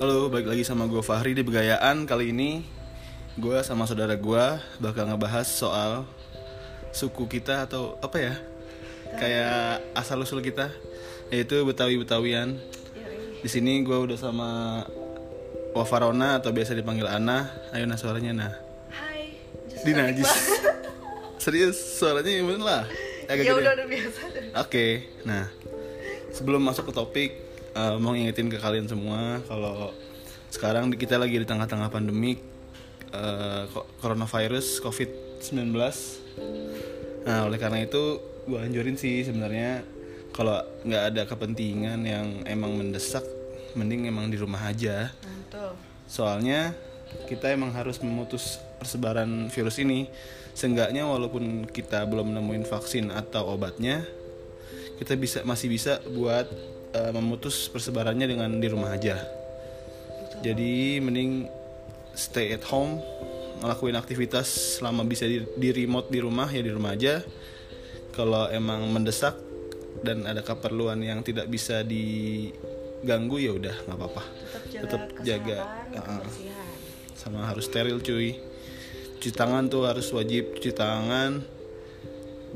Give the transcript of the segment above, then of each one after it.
Halo, balik lagi sama gue Fahri di Begayaan. Kali ini gue sama saudara gue bakal ngebahas soal suku kita atau apa ya? Kayak asal-usul kita Yaitu Betawi-Betawian. Di sini gue udah sama Wafarona atau biasa dipanggil Ana. Ayo nah suaranya nah Hai, just Di cantik najis banget. Serius suaranya yang bener lah. Agak Ya udah udah biasa. Deh. Oke, nah sebelum masuk ke topik, eh, mau ngingetin ke kalian semua kalau sekarang kita lagi di tengah-tengah pandemik eh, ko- coronavirus COVID-19. Nah, oleh karena itu gue anjurin sih sebenarnya kalau nggak ada kepentingan yang emang mendesak, mending emang di rumah aja. Betul. Soalnya kita emang harus memutus persebaran virus ini. Seenggaknya walaupun kita belum nemuin vaksin atau obatnya, kita bisa masih bisa buat eh, memutus persebarannya dengan di rumah aja. Jadi mending stay at home, ngelakuin aktivitas selama bisa di, di remote di rumah ya di rumah aja. Kalau emang mendesak dan ada keperluan yang tidak bisa diganggu ya udah nggak apa-apa. Tetap jaga Tetap jaga, kebersihan. sama harus steril cuy cuci tangan tuh harus wajib cuci tangan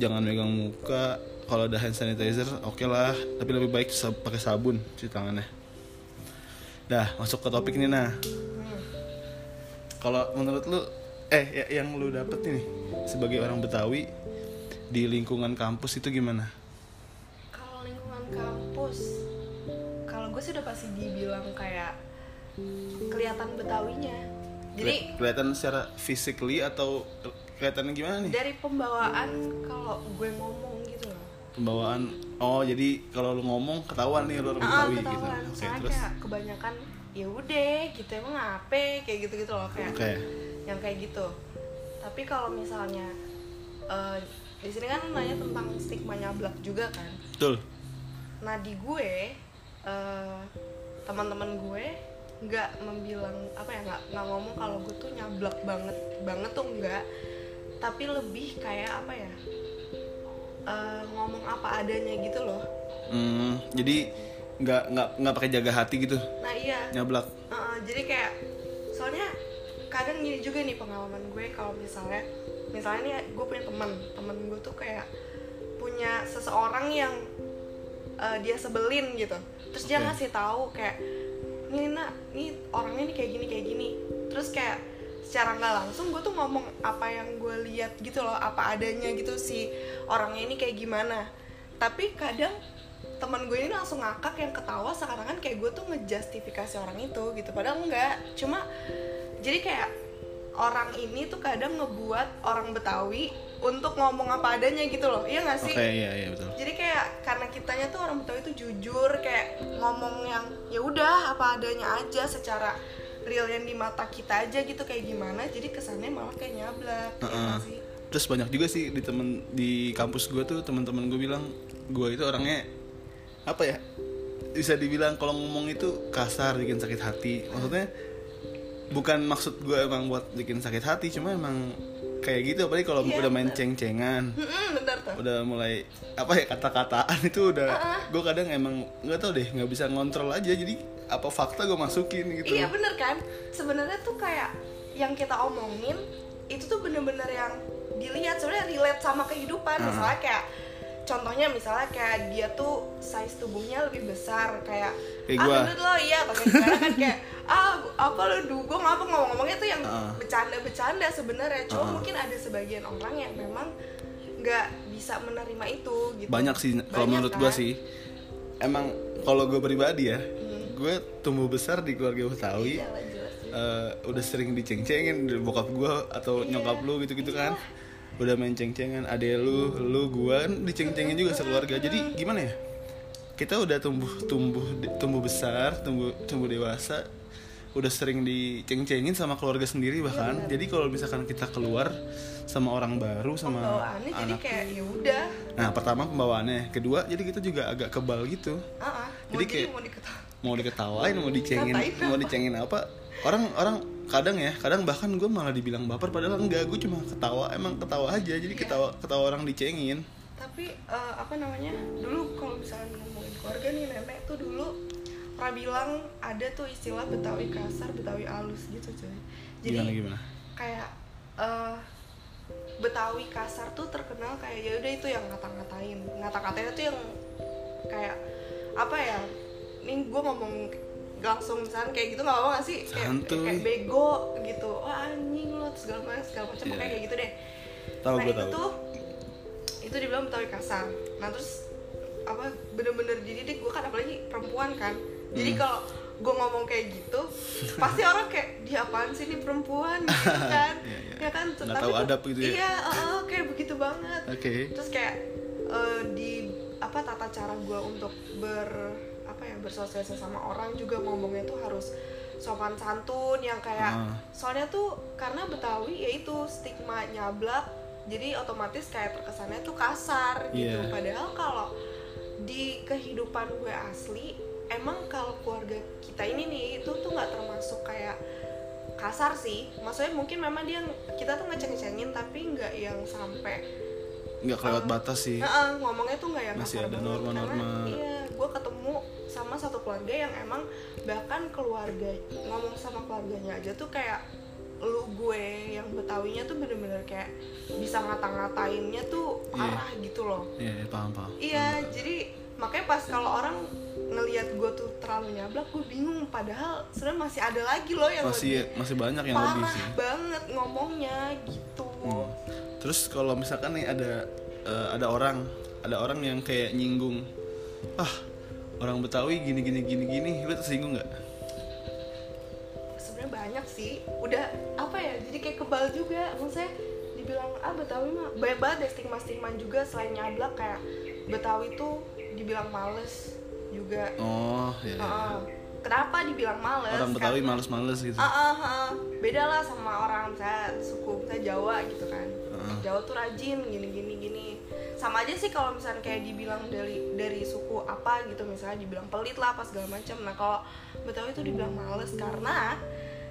jangan megang muka kalau ada hand sanitizer oke lah tapi lebih baik pakai sabun cuci tangannya dah masuk ke topik nih nah kalau menurut lu eh ya- yang lu dapet nih sebagai orang Betawi di lingkungan kampus itu gimana Kalau lingkungan kampus, kalau gue sih udah pasti dibilang kayak kelihatan betawinya. Jadi Keli- kelihatan secara physically atau kelihatan gimana nih dari pembawaan kalau gue ngomong. Pembawaan. Oh jadi kalau lu ngomong ketahuan nih lu orang Ah, Betawi gitu. oke terus? kayak kebanyakan ya udah gitu emang apa? Kayak gitu gitu loh kayak oke. yang kayak gitu. Tapi kalau misalnya eh, di sini kan nanya tentang stigma nyablak juga kan. Betul. Nah di gue eh, teman-teman gue nggak membilang apa ya nggak nggak ngomong kalau gue tuh nyablak banget banget tuh enggak tapi lebih kayak apa ya eh, ngomong apa adanya gitu loh. Hmm, jadi nggak nggak nggak pakai jaga hati gitu? Nah iya. Nyablak? Uh, jadi kayak soalnya kadang gini juga nih pengalaman gue kalau misalnya misalnya nih gue punya teman temen gue tuh kayak punya seseorang yang uh, dia sebelin gitu. Terus dia Oke. ngasih tahu kayak nih nak nih orangnya nih kayak gini kayak gini. Terus kayak secara nggak langsung gue tuh ngomong apa yang gue lihat gitu loh apa adanya gitu si orangnya ini kayak gimana. Tapi kadang teman gue ini langsung ngakak yang ketawa sekarang kan kayak gue tuh ngejustifikasi orang itu gitu. Padahal enggak cuma jadi kayak orang ini tuh kadang ngebuat orang Betawi untuk ngomong apa adanya gitu loh iya gak oke sih iya iya betul. Jadi kayak karena kitanya tuh orang Betawi tuh jujur kayak ngomong yang ya udah apa adanya aja secara real yang di mata kita aja gitu kayak gimana? Jadi kesannya malah kayak nyablak ya Heeh. nggak sih? Terus banyak juga sih di temen di kampus gue tuh teman-teman gue bilang gue itu orangnya apa ya bisa dibilang kalau ngomong itu kasar bikin sakit hati. Maksudnya bukan maksud gue emang buat bikin sakit hati cuma emang kayak gitu. Apalagi kalau Iya, udah main ceng-cengan. Udah mulai apa ya kata-kataan itu udah gue kadang emang nggak tau deh nggak bisa ngontrol aja. Jadi apa fakta gue masukin gitu Iya bener kan sebenarnya tuh kayak yang kita omongin itu tuh bener-bener yang dilihat sebenarnya relate sama kehidupan Ah. misalnya kayak contohnya misalnya kayak dia tuh size tubuhnya lebih besar kayak Kayak ah gendut lo iya atau kayak kan kayak ah apa lo dugong apa ngomong-ngomongnya tuh yang Ah. bercanda-bercanda sebenarnya cuma Ah. mungkin ada sebagian orang yang memang nggak bisa menerima itu gitu banyak sih kalau menurut gue kan? sih emang kalau gue pribadi ya Hmm. Gue tumbuh besar di keluarga Betawi. Iya eh, udah sering diceng-cengin bokap gue atau Iya. nyokap lu gitu-gitu kan. Udah main ceng-cengan ade lu lu gue kan diceng-cengin juga sekeluarga. Jadi gimana ya? Kita udah tumbuh tumbuh tumbuh besar tumbuh tumbuh dewasa udah sering diceng-cengin sama keluarga sendiri Iya, bahkan jadi kalau misalkan kita keluar sama orang baru sama Pembawaannya jadi anak. kayak ya udah. Nah, pertama pembawaannya, kedua jadi kita juga agak kebal gitu. Ah, ah. mau Jadi jadi kayak- mau diketahui Mau diketawain, mau dicengin, mau dicengin apa? Orang-orang kadang ya, kadang bahkan gue malah dibilang baper padahal enggak, gue cuma ketawa, emang ketawa aja. Jadi Iya. ketawa ketawa orang dicengin. tapi eh, apa namanya dulu kalau misalnya ngomongin keluarga nih nenek tuh dulu pernah bilang ada tuh istilah Betawi kasar, Betawi halus gitu cuy. Jadi gimana gimana kayak eh, Betawi kasar tuh terkenal kayak ya udah itu yang ngata-ngatain, ngata-ngatain itu yang kayak apa ya? Nih gue ngomong langsung misalnya kayak gitu nggak apa-apa sih? Kayak, kayak bego gitu, wah anjing lo segala macam segala macam Iya. kayak gitu deh. tahu nah gue itu tahu tuh itu dibilang Betawi kasar. Nah terus apa bener-bener jadi deh gue kan apalagi perempuan kan. Jadi Hmm. kalau gue ngomong kayak gitu, pasti orang kayak dia apaan sih ini perempuan gitu kan? Iya, iya. ya kan Nggak Tapi tahu tuh- adab gitu ya? iya uh, uh, kayak begitu banget oke terus kayak uh, di apa tata cara gue untuk ber apa ya bersosialisasi sama orang juga ngomongnya tuh harus sopan santun yang kayak Ah. soalnya tuh karena Betawi yaitu stigma nyablak jadi otomatis kayak terkesannya tuh kasar gitu Iya. padahal kalau di kehidupan gue asli emang kalau keluarga kita ini nih itu tuh nggak termasuk kayak kasar sih maksudnya mungkin memang dia kita tuh ngeceng-cengin tapi nggak yang sampai nggak kelewat batas sih Heeh, ngomongnya tuh nggak yang Masih kasar ada norma-norma. Iya gue keluarga yang emang bahkan keluarga ngomong sama keluarganya aja tuh kayak lu gue yang betawinya tuh bener-bener kayak bisa ngata-ngatainnya tuh Iya. parah gitu loh. Iya iya, paham paham. Iya jadi makanya pas kalau orang ngelihat gue tuh terlalu nyablak gue bingung. Padahal sebenarnya masih ada lagi loh yang masih lebih masih banyak yang lebih parah sih. banget ngomongnya gitu. Hmm. Terus kalau misalkan nih ada eh, ada orang ada orang yang kayak nyinggung ah orang Betawi gini gini gini gini lu tersinggung nggak? sebenarnya banyak sih udah apa ya jadi kayak kebal juga maksudnya dibilang ah Betawi mah banyak banget deh stigma stigma juga selain nyablak kayak Betawi tuh dibilang males juga Oh ya. Heeh. kenapa dibilang males Orang Betawi Karena- males-males gitu. Ah, ah. beda lah sama orang saya suku saya Jawa gitu kan Ah. Jawa tuh rajin gini gini gini sama aja sih kalau misalnya kayak dibilang dari dari suku apa gitu misalnya dibilang pelit lah apa segala macam. Nah kalau Betawi tuh dibilang males karena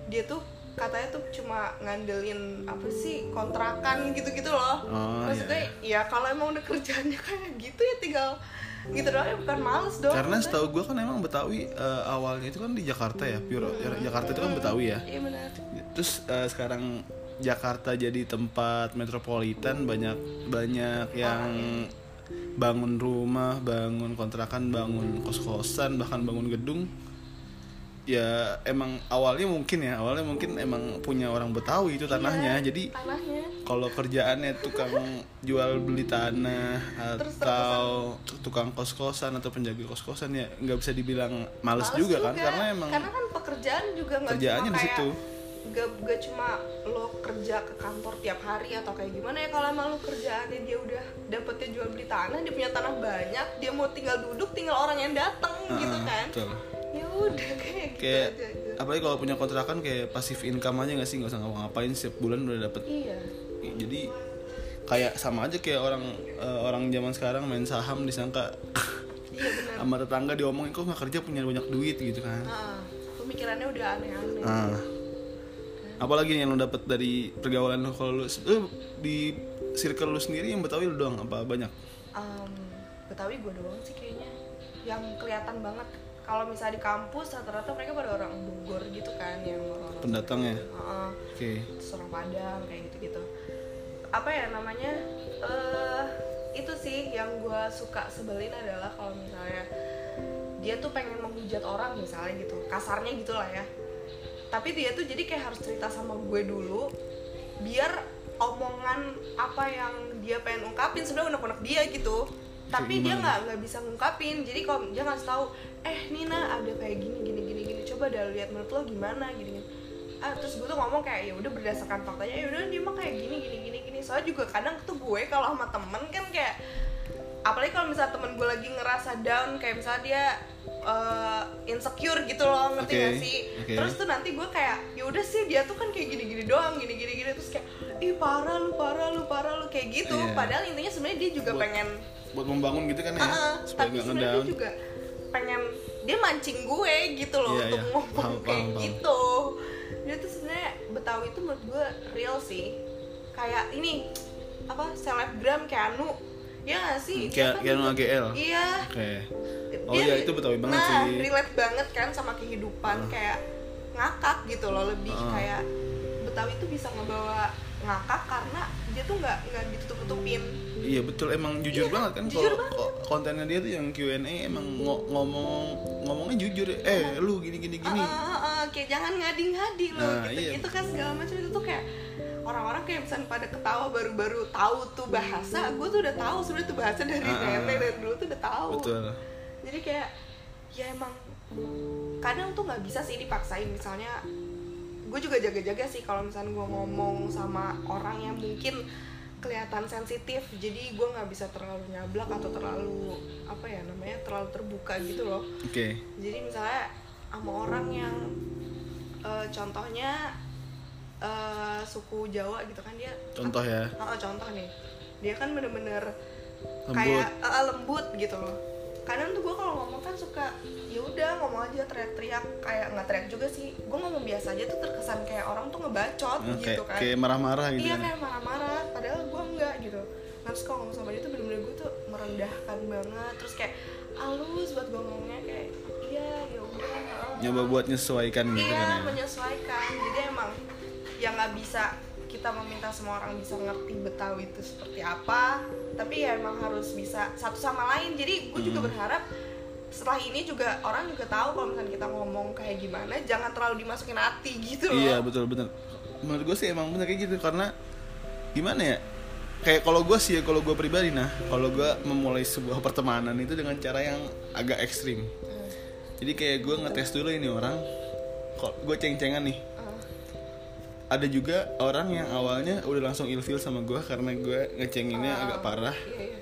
dia tuh katanya tuh cuma ngandelin apa sih kontrakan gitu-gitu loh. Oh, maksudnya ya kalau emang udah kerjanya kayak gitu ya tinggal gitu doang ya bukan males dong. Karena maksudnya. setahu gue kan emang Betawi eh, awalnya itu kan di Jakarta ya, pure ya, Jakarta itu kan Betawi ya. iya benar. Terus eh, sekarang Jakarta jadi tempat metropolitan banyak banyak yang bangun rumah, bangun kontrakan, bangun kos-kosan, bahkan bangun gedung. Ya emang awalnya mungkin ya, awalnya mungkin emang punya orang Betawi itu tanahnya. Iya, Jadi kalau kerjaannya tukang jual beli tanah atau tukang kos-kosan atau penjaga kos-kosan ya nggak bisa dibilang males, Males juga, kan karena emang karena kan pekerjaan juga nggak kerjaannya di kayak situ. Gak, gak cuma lo kerja ke kantor tiap hari atau kayak gimana ya kalau emang lo kerjaannya dia udah dapetnya jual beli tanah dia punya tanah banyak dia mau tinggal duduk tinggal orang yang datang gitu Ah, kan. betul. ya udah kayak gitu kayak aja gitu. apalagi kalau punya kontrakan kayak pasif income aja nggak sih nggak usah ngapa-ngapain setiap bulan udah dapet. Iya. Jadi kayak sama aja kayak orang eh, orang zaman sekarang main saham disangka iya benar. sama tetangga diomongin kok nggak kerja punya banyak duit gitu kan. Nah, pemikirannya udah aneh-aneh. Ah apalagi yang lo dapet dari pergaulan lo kalau lo eh, di circle lo sendiri yang betawi lo doang apa banyak? Em, Betawi gue doang sih kayaknya. Yang kelihatan banget. Kalau misalnya di kampus rata-rata mereka pada orang Bogor gitu kan yang orang Pendatang ya? Heeh. oke. Terus orang Padang kayak gitu-gitu. Apa ya namanya? Eh itu sih yang gue suka sebelin adalah kalau misalnya dia tuh pengen menghujat orang misalnya gitu. Kasarnya gitulah ya tapi dia tuh jadi kayak harus cerita sama gue dulu biar omongan apa yang dia pengen ungkapin sebenarnya unek-unek dia gitu. Tapi dia nggak nggak bisa ngungkapin. Jadi kalau dia ngasih tahu eh Nina ada kayak gini gini gini gini. Coba dah lihat menurut lo gimana gini gini ah terus gue tuh ngomong kayak ya udah berdasarkan faktanya ya udah dia mah kayak gini gini gini gini. Soalnya juga kadang tuh gue kalau sama temen kan kayak apalagi kalau misalnya temen gue lagi ngerasa down kayak misalnya dia eh, insecure gitu loh ngerti Oke, gak sih oke. terus tuh nanti gue kayak ya udah sih dia tuh kan kayak gini gini doang gini gini terus kayak ih parah lu parah lu parah lu kayak gitu Iya. padahal intinya sebenarnya dia juga Buat- pengen buat membangun gitu kan ya Ah, supaya tapi sebenarnya dia juga pengen dia mancing gue gitu loh Iya, untuk iya. ngomong Paham, kayak paham, paham. gitu dia tuh sebenarnya Betawi itu menurut gue real sih kayak ini apa selebgram kayak Anu ya nggak sih Hmm, kayak- kayak AGL? iya oke Oh iya, itu Betawi banget nah, sih. relate banget kan sama kehidupan kayak ngakak gitu loh lebih Ah. kayak Betawi tuh bisa ngebawa ngakak karena dia tuh nggak nggak ditutup-tutupin Iya betul emang jujur Iya, banget kan jujur kalau ko- kontennya dia tuh yang Q&A emang ngo- ngomong ngomongnya jujur ya. Eh lu gini gini gini. Ah, ah, ah, kayak jangan ngadi-ngadi loh Nah, gitu iya. gitu kan segala macam itu tuh kayak orang-orang kayak misalnya pada ketawa baru-baru tahu tuh bahasa gue tuh udah tahu sebenarnya tuh bahasa dari ah. nenek dari dulu tuh udah tahu Betul. jadi kayak ya emang kadang tuh nggak bisa sih dipaksain misalnya gue juga jaga-jaga sih kalau misalnya gue ngomong sama orang yang mungkin kelihatan sensitif jadi gue nggak bisa terlalu nyablak atau terlalu apa ya namanya terlalu terbuka gitu loh Oke. jadi misalnya sama orang yang eh, contohnya eh, suku Jawa gitu kan dia Contoh ya. Oh, contoh nih dia kan bener-bener Lembut. kayak eh, lembut gitu loh kadang tuh gue kalau ngomong kan suka ya udah ngomong aja teriak-teriak kayak nggak teriak juga sih gue ngomong biasa aja tuh terkesan kayak orang tuh ngebacot kayak gitu kan kayak marah-marah gitu iya kan. kayak marah-marah padahal gue enggak gitu nah, terus kalau ngomong sama dia tuh bener-bener gue tuh merendahkan banget terus kayak halus buat gue ngomongnya kayak iya ya udah ah." Nyoba buat nyesuaikan gitu iya kan ya. menyesuaikan jadi emang ya nggak bisa kita meminta semua orang bisa ngerti Betawi itu seperti apa tapi ya emang harus bisa satu sama lain jadi gue juga Hmm. berharap setelah ini juga orang juga tahu kalau misalnya kita ngomong kayak gimana jangan terlalu dimasukin hati gitu loh Iya betul betul. Menurut gue sih emang bener kayak gitu karena gimana ya? Kayak kalau gue sih ya kalau gue pribadi nah kalau gue memulai sebuah pertemanan itu dengan cara yang agak ekstrim. Hmm. Jadi kayak gue ngetes dulu ini orang. Kok gue ceng-cengan nih. Ah, Ada juga orang yang awalnya udah langsung ilfil sama gue karena gue ngecenginnya agak parah. iya, iya.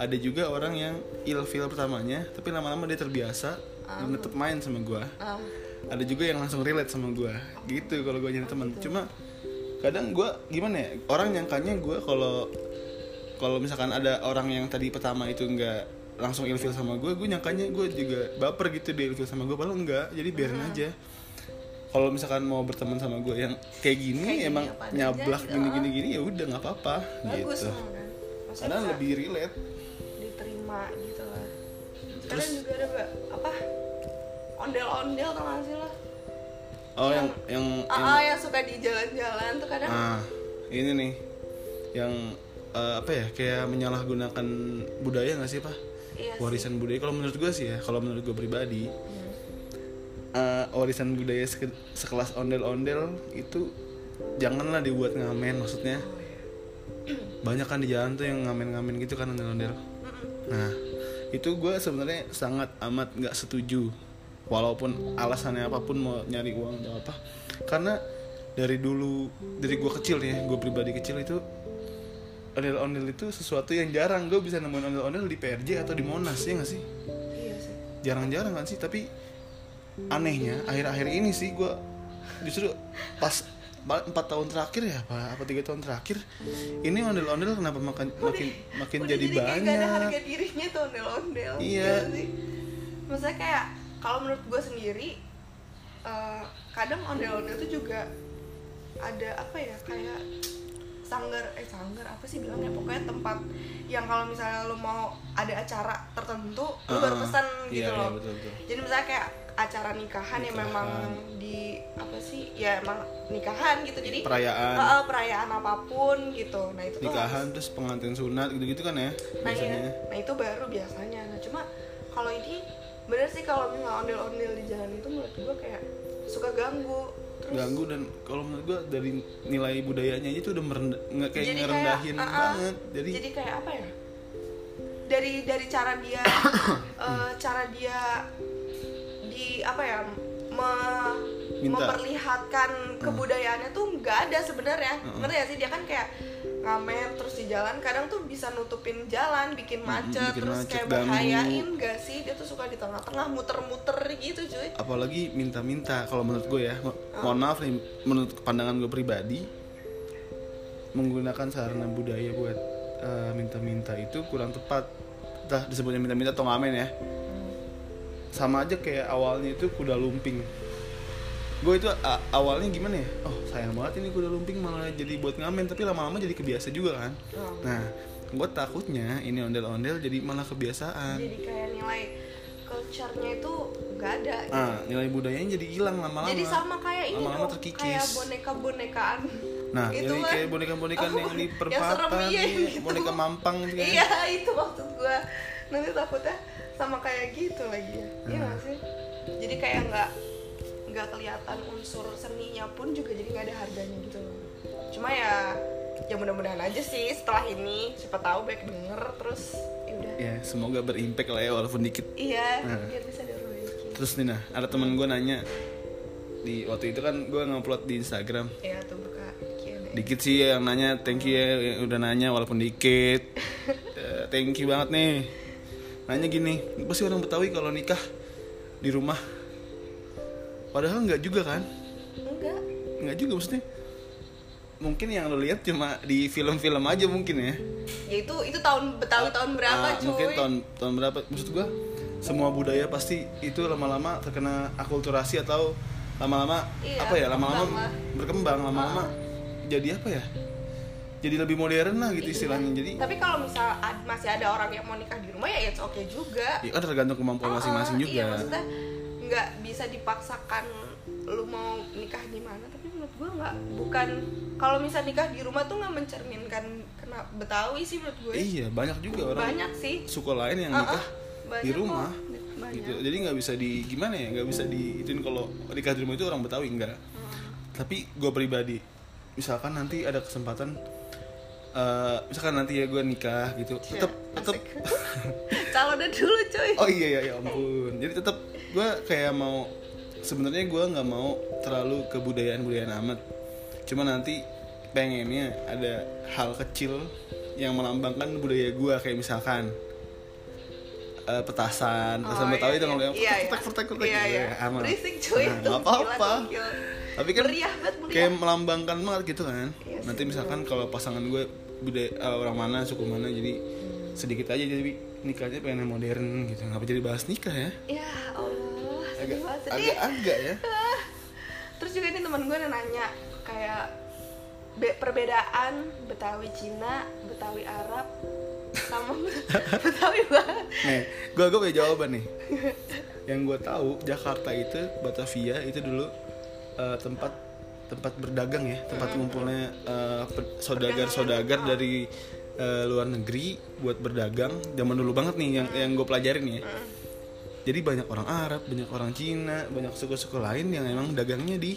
Ada juga orang yang ilfil pertamanya tapi lama-lama dia terbiasa dan tetap main sama gue. Ah, ada juga yang langsung relate sama gue gitu kalau gue jadi teman cuma kadang gue gimana ya orang nyangkanya gue kalau kalau misalkan ada orang yang tadi pertama itu nggak langsung ilfil sama gue gue nyangkanya gue juga baper gitu dia ilfil sama gue padahal enggak jadi biarin aja kalau misalkan mau berteman sama gue yang kayak gini Kayak gini emang adanya nyablak gitu. gini gini gini ya udah nggak apa-apa. Bagus gitu. kan karena lebih relate. Diterima gitu lah. Terus- Terus juga ada apa? Ondel-ondel tau gak sih lo? Oh yang yang, Ah, yang ah, yang suka di jalan-jalan tuh kadang. Ah, ini nih. Yang eh, apa ya kayak menyalahgunakan budaya nggak sih pak? Iya sih. warisan budaya. Kalau menurut gue sih ya, kalau menurut gue pribadi Eh, warisan budaya seke- sekelas ondel-ondel itu janganlah dibuat ngamen maksudnya. Banyak kan di jalan tuh yang ngamen-ngamen gitu kan ondel-ondel. Nah, itu gue sebenarnya sangat amat nggak setuju. Walaupun alasannya apa pun mau nyari uang atau apa, karena dari dulu dari gue kecil ya, gue pribadi kecil itu ondel-ondel itu sesuatu yang jarang gue bisa nemuin ondel-ondel di PRJ atau di Monas ya nggak sih? iya sih Jarang-jarang kan sih, tapi anehnya akhir-akhir ini sih gue justru pas empat tahun terakhir ya apa apa tiga tahun terakhir ini ondel-ondel kenapa makin makin makin Udah jadi kayak gak ada banyak harga dirinya tuh ondel-ondel Iya. Gak sih? maksudnya kayak kalau menurut gue sendiri eh, kadang ondel-ondel tuh juga ada apa ya kayak sanggar eh sanggar apa sih bilangnya pokoknya tempat yang kalau misalnya lo mau ada acara tertentu lo baru Ah, pesan iya, gitu iya, loh betul, betul. jadi misalnya kayak acara nikahan, yang memang Nikahan. di apa sih ya emang nikahan gitu. Jadi Perayaan. Ah, perayaan apa pun gitu. Nah itu tuh harus- nikahan terus pengantin sunat gitu-gitu kan ya nah, iya. biasanya. Nah itu baru biasanya. Nah cuma kalau ini bener sih kalau misalnya ondel-ondel di jalan itu menurut gua kayak suka ganggu. Terus ganggu dan kalau menurut gua dari nilai budayanya aja tuh udah merendah nggak kayak jadi ngerendahin ah, ah, banget. Jadi, jadi kayak apa ya? Dari dari cara dia eh, cara dia di apa ya me- Minta. memperlihatkan kebudayaannya tuh nggak ada sebenarnya. Ngerti gak sih? Dia kan kayak ngamen terus di jalan kadang tuh bisa nutupin jalan bikin macet bikin terus macet, kayak ganggu. bahayain gak sih? Dia tuh suka di tengah-tengah muter-muter gitu cuy. Apalagi minta-minta kalau menurut gue ya. Mo- mohon maaf nih menurut pandangan gue pribadi menggunakan sarana budaya buat eh, minta-minta itu kurang tepat. Dah disebutnya minta-minta atau ngamen ya sama aja kayak awalnya itu kuda lumping. Gue itu awalnya gimana ya? Oh sayang banget ini kuda lumping malah jadi buat ngamen tapi lama-lama jadi kebiasa juga kan? Oh. nah gue takutnya ini ondel-ondel jadi malah kebiasaan. Jadi kayak nilai culture-nya itu nggak ada gitu. ah nilai budayanya jadi hilang lama-lama. Jadi sama kayak ini lama-lama dong, terkikis. kayak boneka-bonekaan. Nah Gitu jadi kan. kayak boneka-boneka yang di Yang perempatan iya, iya, gitu. boneka mampang gitu kan. Iya itu maksud gua. Nanti takutnya sama kayak gitu lagi. Ya iya Hmm. nggak sih? Jadi kayak nggak nggak kelihatan unsur seninya pun juga jadi nggak ada harganya gitu loh. Cuma ya ya mudah-mudahan aja sih setelah ini. Siapa tahu baik denger terus ya udah. Ya semoga berimpact lah ya walaupun dikit. Iya Hmm. biar bisa diperbaiki terus nih nah ada teman gue nanya di waktu itu kan gue ngupload di Instagram. Ya tuh buka Q&A. dikit sih yang nanya thank you ya yang udah nanya walaupun dikit. Eh, thank you banget nih nanya gini pasti orang Betawi kalau nikah di rumah? Padahal nggak juga kan? Enggak. Nggak juga maksudnya. Mungkin yang lo lihat cuma di film-film aja mungkin ya. Ya itu itu tahun betawi tahun berapa Ah, cuy mungkin tahun tahun berapa? Maksud gua semua budaya pasti itu lama-lama terkena akulturasi atau lama-lama Iya, apa ya lama-lama berkembang lama-lama jadi apa ya jadi lebih modern lah gitu Iya. istilahnya jadi tapi kalau misal ad- masih ada orang yang mau nikah di rumah ya it's okay juga ya kan tergantung kemampuan Ah, masing-masing iya, juga maksudnya nggak bisa dipaksakan lu mau nikah di mana tapi menurut gua nggak bukan kalau misal nikah di rumah tuh nggak mencerminkan kena betawi sih menurut gue iya banyak juga orang banyak sih suku lain yang Ah, nikah ah, banyak di rumah kok. Banyak. gitu jadi nggak bisa di gimana ya nggak bisa diituin kalau nikah di rumah itu orang Betawi enggak Hmm. tapi gue pribadi misalkan nanti ada kesempatan eh, misalkan nanti ya gue nikah gitu Cia, tetap tetap calonnya dulu cuy. Oh iya iya ya ampun. Jadi tetap gue kayak mau sebenarnya gue nggak mau terlalu kebudayaan budayaan amat. Cuma nanti pengennya ada hal kecil yang melambangkan budaya gue kayak misalkan eh, petasan. Petasan Oh, betawi iya, itu kalau yang iya, pertek pertek pertek iya, gitu iya. ya. Aman. Berisik cuy. Nah, nggak apa-apa. Tapi kan Meriah banget, meriah. kayak melambangkan banget gitu kan. Iya nanti sih, misalkan kalau pasangan gue budaya eh, orang mana suku mana jadi sedikit aja jadi nikahnya pengen yang modern gitu. Ngapa jadi bahas nikah ya? Ya Allah sedih agak agak agak ya. Ah. terus juga ini teman gue nanya kayak be- perbedaan Betawi Cina Betawi Arab sama Betawi banget nih gue gue punya jawaban nih. Yang gue tahu Jakarta itu Batavia itu dulu eh, tempat tempat berdagang ya tempat ngumpulnya eh, pe- saudagar-saudagar dari eh, luar negeri buat berdagang zaman dulu banget nih yang yang gue pelajarin ya. Jadi banyak orang Arab banyak orang Cina banyak suku-suku lain yang emang dagangnya di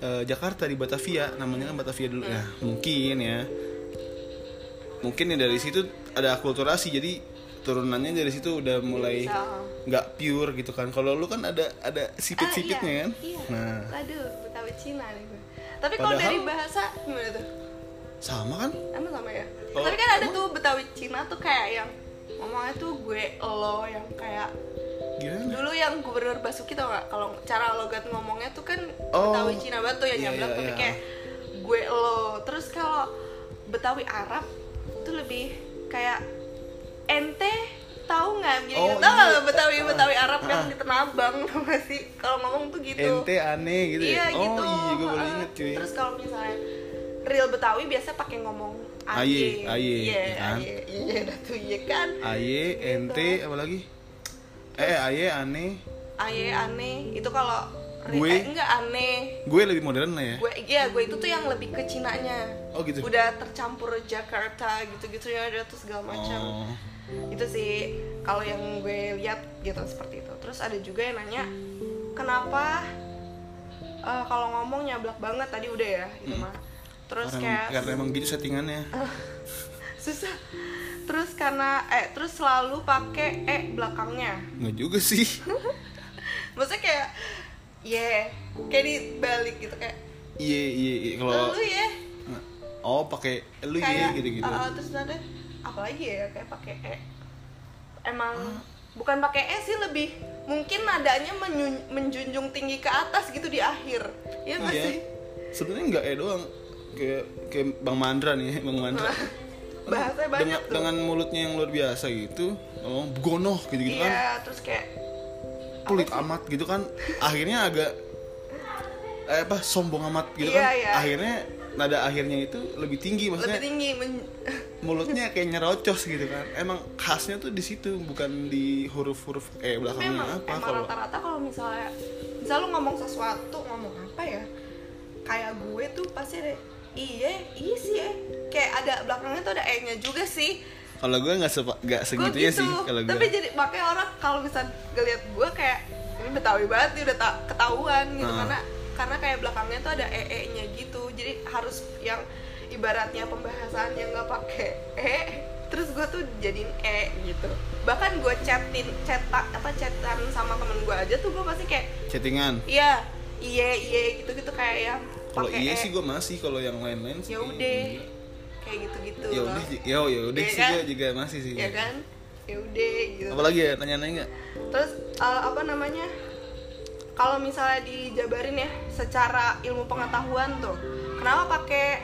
eh, Jakarta di Batavia. Namanya kan Batavia dulu. Ya mungkin ya. Mungkin ya dari situ ada akulturasi. Jadi turunannya dari situ udah mulai Bisa. nggak pure gitu kan. Kalau lu kan ada ada sipit-sipitnya Ah, kan? Iya, iya. nah. Aduh Betawi Cina nih gue tapi kalau dari bahasa gimana tuh? Sama kan? Emang sama ya? Oh, tapi kan ada tuh Betawi Cina tuh kayak yang ngomongnya tuh gue lo yang kayak gimana? dulu yang gubernur Basuki tau gak kalau cara logat ngomongnya tuh kan Oh. Betawi Cina banget tuh yang Iya, nyablak iya, tapi iya. kayak gue lo. Terus kalau Betawi Arab tuh lebih kayak ente tahu nggak gini Oh, tau nggak iya. Betawi Betawi Arab yang Ah. di Tenabang tau gak sih? Kalau ngomong tuh gitu. Ente aneh gitu iya ya oh gitu. iya gue baru inget cuy. Terus kalau misalnya real Betawi biasa pakai ngomong Aye, aye, iya ya kan? iya dah tuh iya kan? Aye ente apa lagi? Eh aye aneh. Aye aneh. Itu kalau Gue? eh, enggak aneh. Gue lebih modern lah ya. Gue iya gue itu tuh yang lebih ke Cinanya. Oh gitu. Udah tercampur Jakarta gitu-gitu ya ada tuh segala macam. Oh itu sih kalau yang gue lihat gitu seperti itu. Terus ada juga yang nanya kenapa eh, kalau ngomong nyablak banget tadi udah ya gitu mah terus karena, kayak karena emang gitu settingannya. Susah. Terus karena eh terus selalu pakai e belakangnya. Nggak juga sih. Maksudnya kayak yeah kayak dibalik gitu kayak iya iya iya. kalau lu ya. Oh pakai lu ya gitu gitu uh, uh, terus ada apalagi ya kayak pakai e. Emang bukan pakai e sih lebih mungkin nadanya menjunjung tinggi ke atas gitu di akhir. Ya nggak iya. sih? Sebenarnya nggak eh doang. Kayak kayak bang Mandra nih bang Mandra. Bahasanya banyak dengan tuh. dengan mulutnya yang luar biasa gitu ngomong gonoh gitu gitu kan. iya terus kayak pelit amat gitu kan. Akhirnya agak eh, apa sombong amat gitu Iya, kan. iya. akhirnya nada akhirnya itu lebih tinggi maksudnya lebih tinggi men- mulutnya kayak nyerocos gitu kan. Emang khasnya tuh di situ bukan di huruf-huruf eh belakangnya emang, apa emang kalau rata-rata kalau misalnya misal lu ngomong sesuatu ngomong apa ya? Kayak gue tuh pasti ada iya iya sih ya. Kayak ada belakangnya tuh ada e nya juga sih. Kalau gue nggak sepa nggak segitunya gitu. sih kalau gue. tapi jadi makanya orang kalau misal ngeliat gue kayak ini betawi banget nih udah tak ketahuan gitu. Ah. karena karena kayak belakangnya tuh ada e e nya gitu. Jadi harus yang ibaratnya pembahasan yang nggak pakai e terus gue tuh jadiin e gitu. Bahkan gue chatin cetak apa chatan sama temen gue aja tuh gue pasti kayak chattingan? iya iya iya gitu gitu kayak yang kalau iya e. sih gue masih kalau yang lain-lain sih ya udah kayak gitu gitu ya udah ya ya udah Iya sih kan? gue juga masih sih. Ya kan? Ya udah gitu. Apalagi ya tanya-tanya nggak? Terus eh, apa namanya kalau misalnya dijabarin ya secara ilmu pengetahuan tuh kenapa pakai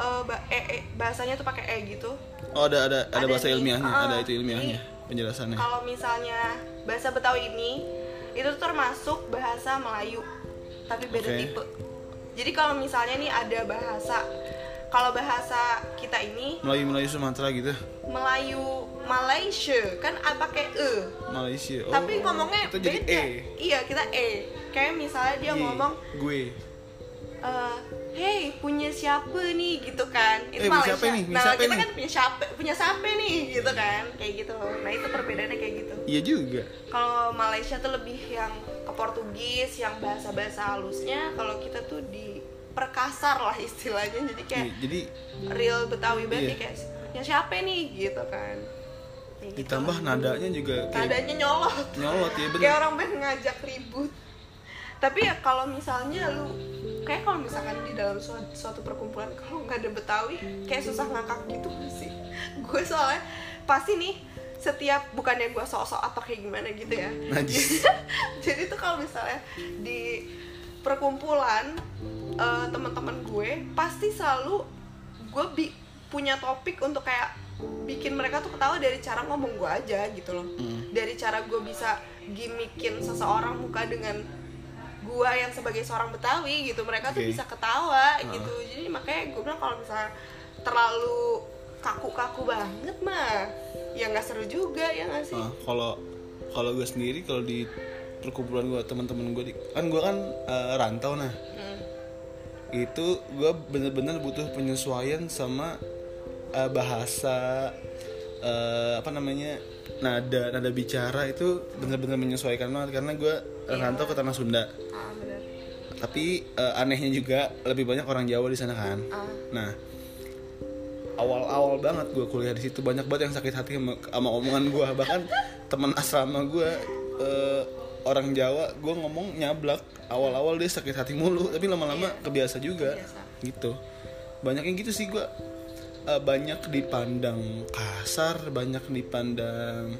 eh, ba- e, e, bahasanya tuh pakai e gitu. Oh ada ada ada, Ada bahasa nih, ilmiahnya ah, ada itu ilmiahnya jadi penjelasannya. Kalau misalnya bahasa Betawi ini itu termasuk bahasa Melayu tapi beda Oke. tipe. Jadi kalau misalnya nih ada bahasa kalau bahasa kita ini Melayu Melayu Sumatera gitu? Melayu Malaysia kan pakai e. Malaysia oh, tapi ngomongnya jadi beda. e. Iya kita e. Kayak misalnya dia Ye, ngomong gue. eh hey punya siapa nih? Gitu kan. Itu Eh, Malaysia siapa nih? Punya nah siapa kita nih? kan punya siapa punya siapa nih? Gitu kan. Kayak gitu. Nah itu perbedaannya kayak gitu. Iya juga. Kalau Malaysia tuh lebih yang ke Portugis yang bahasa bahasa halusnya kalau kita tuh di perkasar lah istilahnya. Jadi kayak Iya, jadi real Betawi banget Iya. ya, kayak punya siapa nih? Gitu kan. Gitu. Ditambah nadanya juga kayak nadanya nyolot. nyolot ya bener. Kayak orang pengen ngajak ribut tapi ya kalau misalnya lu kayak kalau misalkan di dalam suatu, suatu perkumpulan kalau nggak ada Betawi kayak susah ngakak gitu sih gue soalnya pasti nih setiap bukannya gue sok-sok atau kayak gimana gitu ya Najis. jadi tuh kalau misalnya di perkumpulan eh, teman-teman gue pasti selalu gue bi- punya topik untuk kayak bikin mereka tuh ketawa dari cara ngomong gue aja gitu loh Mm. dari cara gue bisa gimikin seseorang muka dengan gue yang sebagai seorang Betawi gitu mereka tuh Oke. bisa ketawa Ah. gitu jadi makanya gue bilang kalau misalnya terlalu kaku-kaku banget mah ya nggak seru juga ya nggak sih Nah, kalau kalau gue sendiri kalau di perkumpulan gue teman-teman gue di, kan gue kan eh, rantau nah Hmm. itu gue bener-bener butuh penyesuaian sama eh, bahasa eh, apa namanya nada nada bicara itu bener-bener menyesuaikan banget karena gue rantau ke tanah Sunda. Ah bener. Tapi eh, anehnya juga lebih banyak orang Jawa di sana kan. Ah. Nah awal-awal banget gue kuliah di situ banyak banget yang sakit hati sama, sama omongan gue bahkan teman asrama gue eh, orang Jawa gue ngomong nyablak. Awal-awal dia sakit hati mulu tapi lama-lama kebiasa juga. Kebiasa. gitu. Banyak yang gitu sih gue eh, banyak dipandang kasar banyak dipandang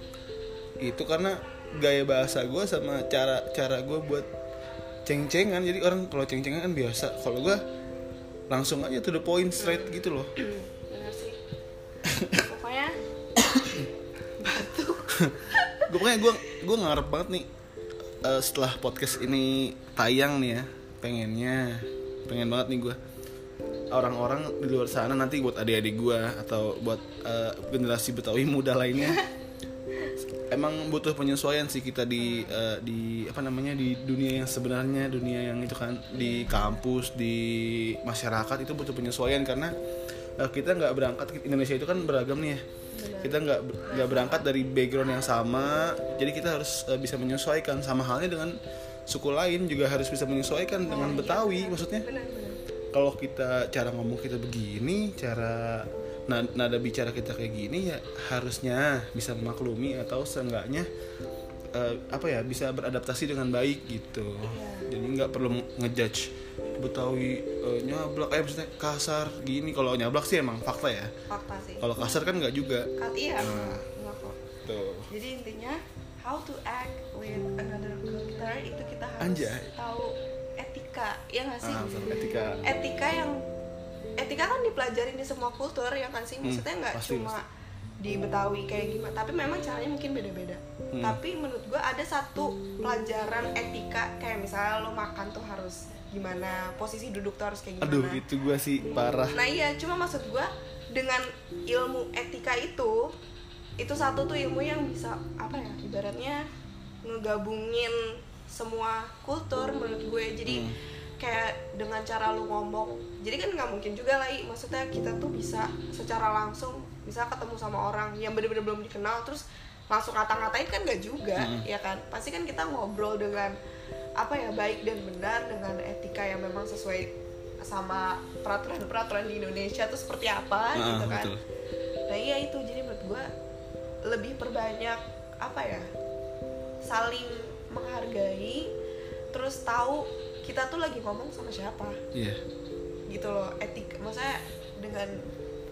itu karena gaya bahasa gue sama cara cara gue buat ceng-cengan. Jadi orang kalau ceng-cengan kan biasa. Kalau gue langsung aja to the point straight gitu loh. Bener sih. Pokoknya batuk gue pokoknya gue gue ngarep banget nih eh, setelah podcast ini tayang nih ya pengennya. Pengen banget nih gue orang-orang di luar sana nanti buat adik-adik gue atau buat eh, generasi betawi muda lainnya. Emang butuh penyesuaian sih kita di eh, di apa namanya di dunia yang sebenarnya dunia yang itu kan di kampus di masyarakat itu butuh penyesuaian karena eh, kita nggak berangkat Indonesia itu kan beragam nih ya. Kita nggak nggak berangkat dari background yang sama jadi kita harus eh, bisa menyesuaikan. Sama halnya dengan suku lain juga harus bisa menyesuaikan dengan Betawi maksudnya. Bener bener kalau kita cara ngomong kita begini, cara na- nada bicara kita kayak gini ya harusnya bisa memaklumi atau seenggaknya eh, apa ya bisa beradaptasi dengan baik gitu. Jadi nggak perlu ngejudge Betawi eh, nyablak, eh maksudnya kasar gini. Kalau nyablak sih emang fakta ya. fakta sih Kalau kasar kan nggak juga. Kat iya Nah. enggak kok Tuh. jadi intinya how to act with another culture itu kita harus Anjay. tahu etika ya nggak sih? Ah, etika. etika yang etika kan dipelajarin di semua kultur ya kan sih? Maksudnya nggak pasti, cuma di Betawi kayak gimana tapi memang caranya mungkin beda-beda. Hmm. tapi menurut gue ada satu pelajaran etika kayak misalnya lo makan tuh harus gimana posisi duduk tuh harus kayak gimana. Aduh itu gue sih parah. Nah iya, cuma maksud gue dengan ilmu etika itu itu satu tuh ilmu yang bisa apa ya ibaratnya ngegabungin semua kultur menurut gue. Jadi Hmm. Kayak dengan cara lu ngomong jadi kan nggak mungkin juga lah maksudnya kita tuh bisa secara langsung bisa ketemu sama orang yang bener-bener belum dikenal terus langsung ngata-ngatain kan nggak juga Hmm. ya kan pasti kan kita ngobrol dengan apa ya baik dan benar dengan etika yang memang sesuai sama peraturan-peraturan di Indonesia tuh seperti apa Ah, gitu kan betul. nah iya itu jadi menurut gue lebih perbanyak apa ya saling menghargai terus tahu kita tuh lagi ngomong sama siapa? Iya. Gitu loh etik maksudnya dengan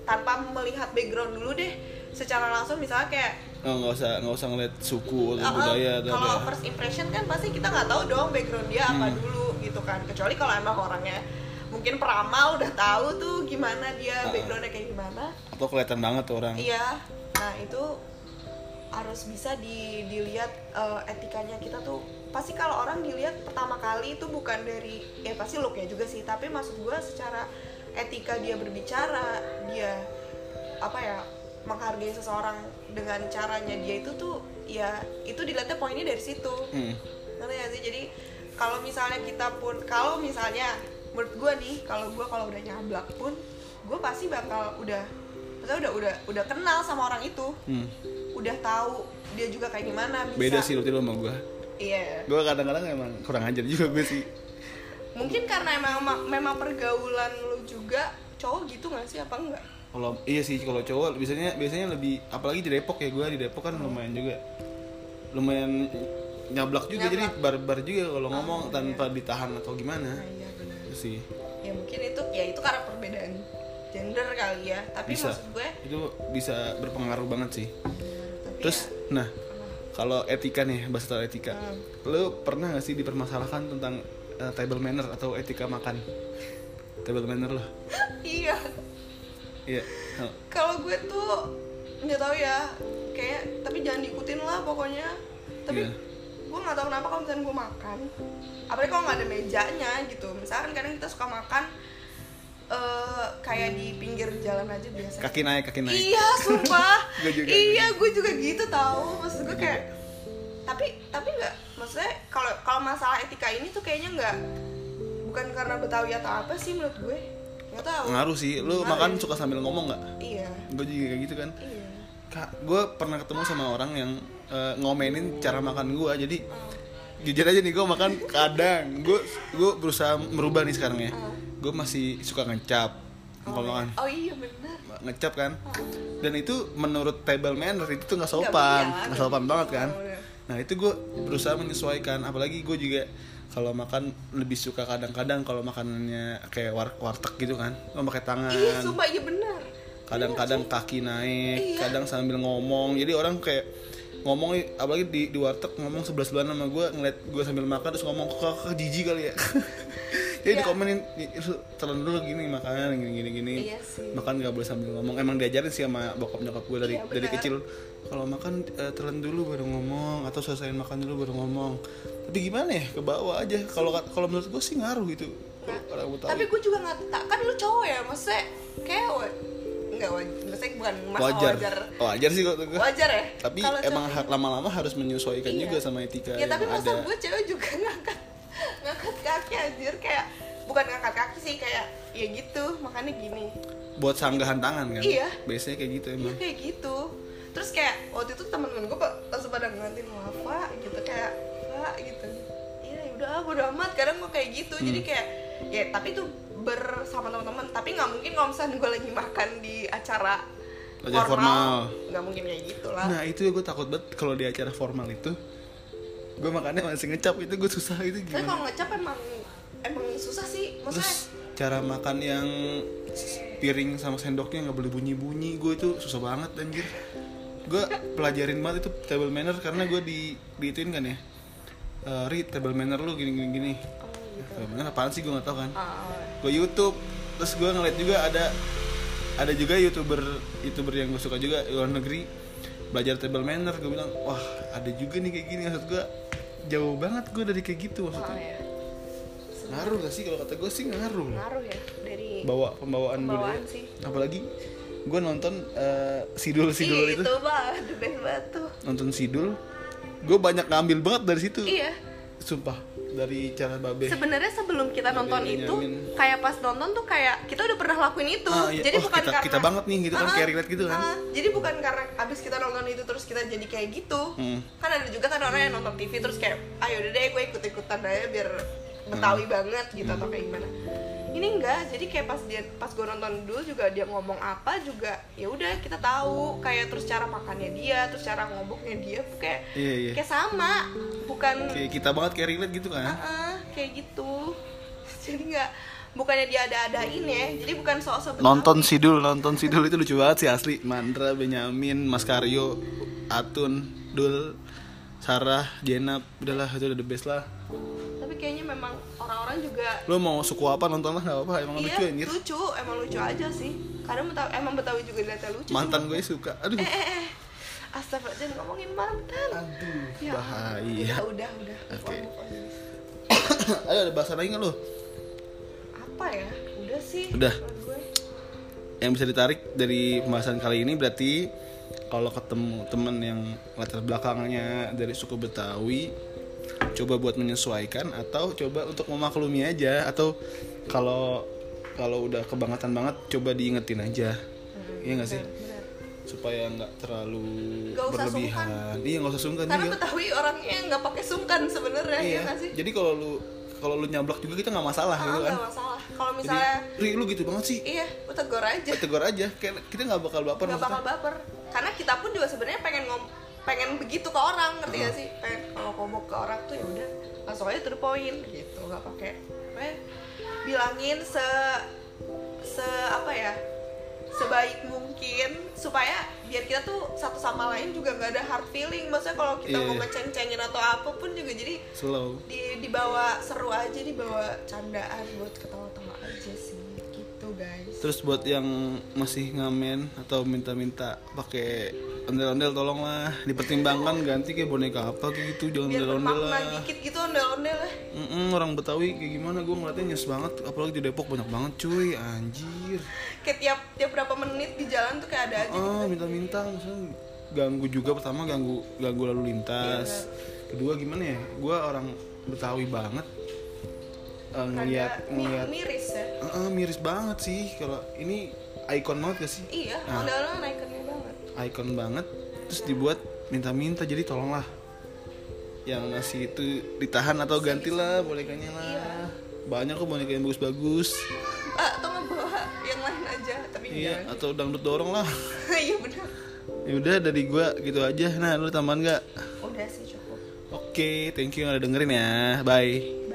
tanpa melihat background dulu deh secara langsung misalnya kayak oh, nggak usah nggak usah ngeliat suku atau uh, uh, budaya atau kalau apa first impression kan pasti kita nggak tahu dong background dia apa Hmm. dulu gitu kan. Kecuali kalau emang orangnya mungkin peramal udah tahu tuh gimana dia Uh-uh. backgroundnya kayak gimana. Atau kelihatan banget tuh orang. Iya, nah itu harus bisa di, dilihat eh, etikanya kita tuh pasti kalau orang dilihat pertama kali itu bukan dari ya pasti looknya juga sih tapi maksud gue secara etika dia berbicara dia apa ya menghargai seseorang dengan caranya dia itu tuh ya itu dilihatnya poinnya dari situ Hmm. ngerti gak sih jadi kalau misalnya kita pun kalau misalnya menurut gue nih kalau gue kalau udah nyablak pun gue pasti bakal udah maksudnya udah udah udah kenal sama orang itu Hmm. Udah tahu dia juga kayak gimana bisa. Beda sih lu lu sama gue iya. Gue kadang-kadang emang kurang ajar juga gue sih. Mungkin karena emang memang pergaulan lu juga cowok gitu nggak sih apa enggak kalau iya sih kalau cowok biasanya biasanya lebih apalagi di Depok ya gue di Depok kan lumayan juga. Lumayan nyablak juga Nyablak. jadi barbar juga kalau ngomong iya. tanpa ditahan atau gimana. Nah iya benar. Itu sih. Ya mungkin itu ya itu karena perbedaan gender kali ya. Tapi Bisa. maksud gue itu bisa berpengaruh banget sih terus ya, nah kalau etika nih bahas soal etika. Hmm. lu pernah gak sih dipermasalahkan tentang uh, table manner atau etika makan? Table manner lo iya. Iya. Oh, kalau gue tuh nggak tahu ya. Kayak tapi jangan diikutin lah pokoknya. Tapi Iya. gue nggak tahu kenapa kalau misalnya gue makan. Apalagi kalau nggak ada mejanya gitu. Misalkan kadang kita suka makan eh kayak di pinggir jalan aja biasa. Kaki naik kaki naik. Iya sumpah. Gue juga. iya gue juga gitu tahu maksud gue kayak tapi tapi nggak maksudnya kalau kalau masalah etika ini tuh kayaknya nggak bukan karena betawi atau apa sih menurut gue. Nggak tahu ngaruh sih. Lu Ngaruh makan ya. suka sambil ngomong nggak? Iya. Gue juga kayak gitu kan. Iya. Kak gue pernah ketemu sama orang yang eh, ngomenin cara makan gue jadi Oh. jujur aja nih gue makan kadang. Gue gue berusaha merubah nih sekarang ya. Oh. Gue masih suka ngecap kalau makan oh iya benar ngecap kan? Dan itu menurut table manner itu tuh nggak sopan iya, nggak sopan banget kan? Oh, iya. nah itu gue berusaha menyesuaikan. Apalagi gue juga kalau makan lebih suka kadang-kadang kalau makanannya kayak war warteg gitu kan? Lo pakai tangan. Iya sumpah iya benar kadang-kadang kaki naik Iya. kadang sambil ngomong. Jadi orang kayak ngomong apalagi di di warteg ngomong sebelah sebelahan sama gue ngeliat gue sambil makan terus ngomong kok jijik kali ya jadi Iya. dikomenin "Ih, lu telan dulu gini makan gini gini gini. Iya sih. makan nggak boleh sambil ngomong. Emang diajarin sih sama bokap nyokap gue dari Iya, dari kecil. Kalau makan eh, telan dulu baru ngomong atau selesaiin makan dulu baru ngomong. Tapi gimana ya? Ke bawah aja. Kalau kalau menurut gue sih ngaruh gitu Nah, tapi gue juga nggak kan lu cowok ya maksudnya kayak nggak wajar bukan masalah wajar. wajar. Wajar sih kok gue wajar ya? Tapi Kalau emang ha- lama-lama harus menyesuaikan Iya. juga sama etika ya tapi masa gue cewek juga ngangkat ngangkat kaki anjir. Kayak bukan ngangkat kaki sih kayak ya gitu. Makanya gini. Buat sanggahan tangan kan? Iya. biasanya kayak gitu Iya emang kayak gitu. Terus kayak waktu itu temen-temen gue langsung pada ngantin Wafa gitu. Kayak Pak gitu. Iya ya udah bodo amat. Kadang gue kayak gitu. Hmm. jadi kayak ya tapi itu bersama teman-teman tapi nggak mungkin kalau misalnya gue lagi makan di acara Acara formal. nggak mungkin kayak gitu lah. Nah itu gue takut banget kalau di acara formal itu gue makannya masih ngecap itu gue susah itu tapi gimana? kalau ngecap emang emang susah sih maksudnya terus cara makan yang piring sama sendoknya nggak boleh bunyi bunyi gue itu susah banget anjir. Gue pelajarin banget itu table manner karena gue di diituin kan ya. Ri table manner lu gini gini. Gini oh, gitu. table manner apaan sih gue nggak tahu kan. Ah, gue YouTube terus gue ngeliat juga ada ada juga youtuber youtuber yang gue suka juga luar negeri belajar table manner gue bilang wah ada juga nih kayak gini. Maksud gue jauh banget gue dari kayak gitu oh maksudnya ya ngaruh gak sih kalau kata gue sih ngaruh. Ngaruh ya dari bawa pembawaan, Pembawaan budaya sih. apalagi gue nonton eh, sidul sidul Ih, itu. itu bah banget tuh. Nonton sidul gue banyak ngambil banget dari situ. Iya sumpah dari cara babe sebenarnya sebelum kita Babe nonton itu Benyamin. kayak pas nonton tuh kayak kita udah pernah lakuin itu Ah, iya. jadi Oh, bukan kita- karena kita banget nih, gitu kan, Ah, kayak relate gitu kan. ah, jadi bukan karena abis kita nonton itu terus kita jadi kayak gitu Hmm. kan ada juga kan orang yang nonton TV terus kayak ayo udah deh gue ikut ikutan aja biar betawi Hmm. banget gitu atau kayak gimana ini enggak jadi kayak pas dia pas gue nonton dulu juga dia ngomong apa juga ya udah kita tahu. Kayak terus cara makannya dia terus cara ngomongnya dia kayak Iya, iya. kayak sama. Bukan kayak kita banget kayak relate gitu kan? Ah, kayak gitu. Jadi nggak bukannya dia ada adain ya jadi bukan soal sebetulnya nonton sidul nonton sidul itu lucu banget sih asli. Mandra Benyamin Mas Karyo Atun Dul Sarah Jenap udahlah itu udah the best lah kayaknya memang orang-orang juga lo mau suku apa nonton lah apa emang iya lucu anjir lucu emang lucu aja sih. Kadang betawi, emang betawi juga dilihatnya lucu mantan gue suka. Aduh. Eh eh eh. Astaga, jangan ngomongin mantan. Aduh Ya, bahaya. Udah udah udah. Oke. On. ayo ada bahasa lain nggak lo apa ya? Udah sih Udah. yang bisa ditarik dari pembahasan kali ini berarti kalau ketemu temen yang latar belakangnya dari suku Betawi coba buat menyesuaikan atau coba untuk memaklumi aja atau kalau kalau udah kebangetan banget coba diingetin aja. Iya nggak sih? Supaya nggak terlalu Nggak usah berlebihan. iya nggak usah sungkan karena juga betawi orangnya nggak pakai sungkan sebenarnya iya ya sih? Jadi kalau lu kalau lu nyablak juga kita nggak masalah ah gitu kan? nggak masalah. Kalau jadi misalnya Ri lu gitu banget sih. Iya lu tegur aja. Tegur aja. Kayak kita nggak bakal baper nggak bakal baper. Karena kita pun juga sebenarnya pengen ngom pengen begitu ke orang ngerti gak sih? Pengen kalau ngomong ke orang tuh ya udah langsung aja to the point gitu. Nggak pakai ya, bilangin se se apa ya sebaik mungkin supaya biar kita tuh satu sama lain juga nggak ada hard feeling. Maksudnya kalau kita Iya, mau iya. ngeceng-cengin atau apa pun juga jadi slow. di dibawa seru aja dibawa candaan buat ketawa-tawa aja sih gitu guys Terus buat yang masih ngamen atau minta-minta pakai ondel-ondel tolonglah dipertimbangkan ganti kayak boneka apa kayak gitu jangan ondel-ondel lah. dikit gitu ondel-ondel lah Mm-mm, orang Betawi kayak gimana gue ngeliatnya nyes banget apalagi di Depok banyak banget cuy anjir. kayak tiap tiap berapa menit di jalan tuh kayak ada aja Ah minta-minta misalnya ganggu juga pertama ganggu ganggu lalu lintas. Kedua gimana ya? Gue orang Betawi banget. Eh, ngeliat Rada mi- ngeliat miris ya. Ah, ah, miris banget sih. Kalau ini ikon banget gak sih? iya Nah. ondel-ondel naikannya banget. Icon banget terus dibuat minta-minta jadi tolonglah. Yang ngasih itu ditahan atau gantilah bonekanya lah. Iya. banyak kok boneka yang bagus-bagus. Ah, atau nggak bawa yang lain aja tapi iya jangan atau dangdut dorong lah. Iya benar. Ya udah dari gua gitu aja. Nah lu tambahan nggak? Udah sih cukup. Oke thank you yang udah dengerin ya. Bye